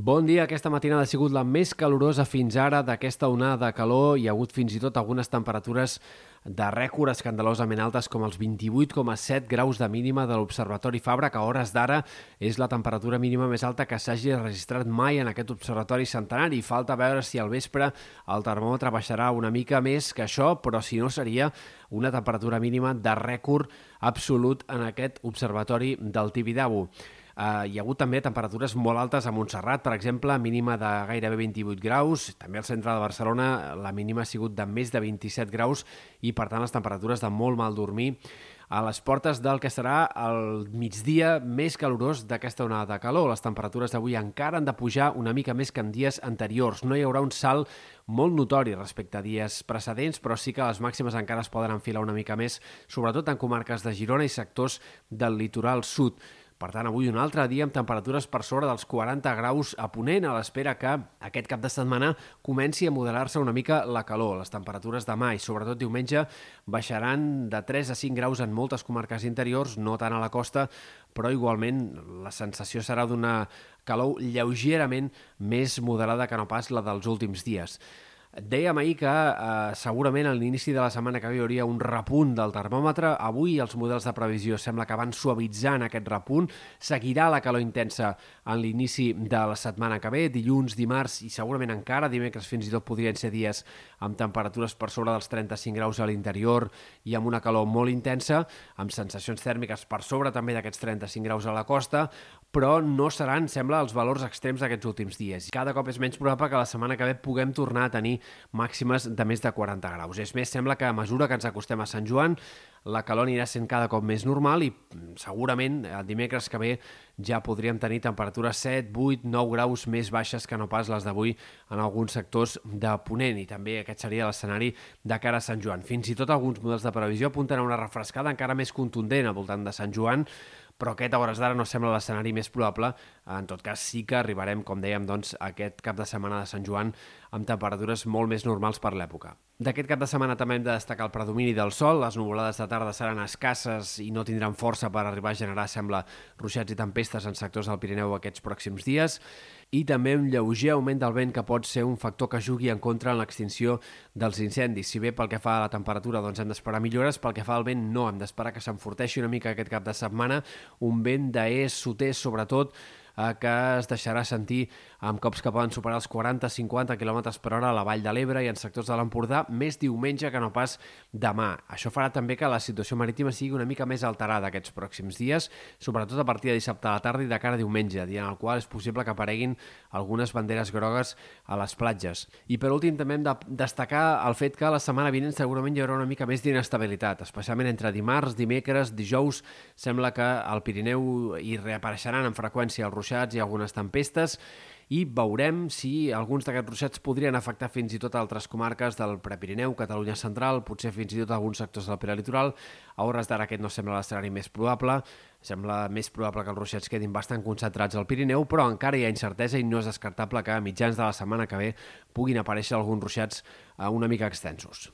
Bon dia. Aquesta matinada ha sigut la més calorosa fins ara d'aquesta onada de calor. Hi ha hagut fins i tot algunes temperatures de rècord escandalosament altes com els 28,7 graus de mínima de l'Observatori Fabra, que a hores d'ara és la temperatura mínima més alta que s'hagi registrat mai en aquest observatori centenari. Falta veure si al vespre el termòmetre baixarà una mica més que això, però si no seria una temperatura mínima de rècord absolut en aquest observatori del Tibidabo. Uh, hi ha hagut també temperatures molt altes a Montserrat, per exemple, mínima de gairebé 28 graus. També al centre de Barcelona la mínima ha sigut de més de 27 graus i, per tant, les temperatures de molt mal dormir a les portes del que serà el migdia més calorós d'aquesta onada de calor. Les temperatures d'avui encara han de pujar una mica més que en dies anteriors. No hi haurà un salt molt notori respecte a dies precedents, però sí que les màximes encara es poden enfilar una mica més, sobretot en comarques de Girona i sectors del litoral sud. Per tant, avui un altre dia amb temperatures per sobre dels 40 graus a Ponent, a l'espera que aquest cap de setmana comenci a modelar-se una mica la calor. Les temperatures demà i sobretot diumenge baixaran de 3 a 5 graus en moltes comarques interiors, no tant a la costa, però igualment la sensació serà d'una calor lleugerament més moderada que no pas la dels últims dies. Dèiem ahir que eh, segurament a l'inici de la setmana que hi hauria un repunt del termòmetre. Avui els models de previsió sembla que van suavitzant aquest repunt. Seguirà la calor intensa en l'inici de la setmana que ve, dilluns, dimarts i segurament encara dimecres fins i tot podrien ser dies amb temperatures per sobre dels 35 graus a l'interior i amb una calor molt intensa, amb sensacions tèrmiques per sobre també d'aquests 35 graus a la costa, però no seran, sembla, els valors extrems d'aquests últims dies. Cada cop és menys probable que la setmana que ve puguem tornar a tenir màximes de més de 40 graus. És més, sembla que a mesura que ens acostem a Sant Joan, la calor anirà sent cada cop més normal i mm, segurament el dimecres que ve ja podríem tenir temperatures 7, 8, 9 graus més baixes que no pas les d'avui en alguns sectors de Ponent i també aquest seria l'escenari de cara a Sant Joan. Fins i tot alguns models de previsió apunten a una refrescada encara més contundent al voltant de Sant Joan, però aquest a hores d'ara no sembla l'escenari més probable. En tot cas, sí que arribarem, com dèiem, doncs, aquest cap de setmana de Sant Joan amb temperatures molt més normals per l'època. D'aquest cap de setmana també hem de destacar el predomini del sol. Les nuvolades de tarda seran escasses i no tindran força per arribar a generar, sembla, ruixats i tempestes en sectors del Pirineu aquests pròxims dies. I també un lleuger augment del vent que pot ser un factor que jugui en contra en l'extinció dels incendis. Si bé pel que fa a la temperatura doncs hem d'esperar millores, pel que fa al vent no, hem d'esperar que s'enforteixi una mica aquest cap de setmana. Un vent d'est, sud-est, sobretot, eh, que es deixarà sentir amb cops que poden superar els 40-50 km per hora a la Vall de l'Ebre i en sectors de l'Empordà, més diumenge que no pas demà. Això farà també que la situació marítima sigui una mica més alterada aquests pròxims dies, sobretot a partir de dissabte a la tarda i de cara a diumenge, dia en el qual és possible que apareguin algunes banderes grogues a les platges. I per últim també hem de destacar el fet que la setmana vinent segurament hi haurà una mica més d'inestabilitat, especialment entre dimarts, dimecres, dijous, sembla que al Pirineu hi reapareixeran amb freqüència els ruixats i algunes tempestes i veurem si alguns d'aquests ruixats podrien afectar fins i tot altres comarques del Prepirineu, Catalunya Central, potser fins i tot alguns sectors del prelitoral. A hores d'ara aquest no sembla l'escenari més probable, sembla més probable que els ruixats quedin bastant concentrats al Pirineu, però encara hi ha incertesa i no és descartable que a mitjans de la setmana que ve puguin aparèixer alguns ruixats eh, una mica extensos.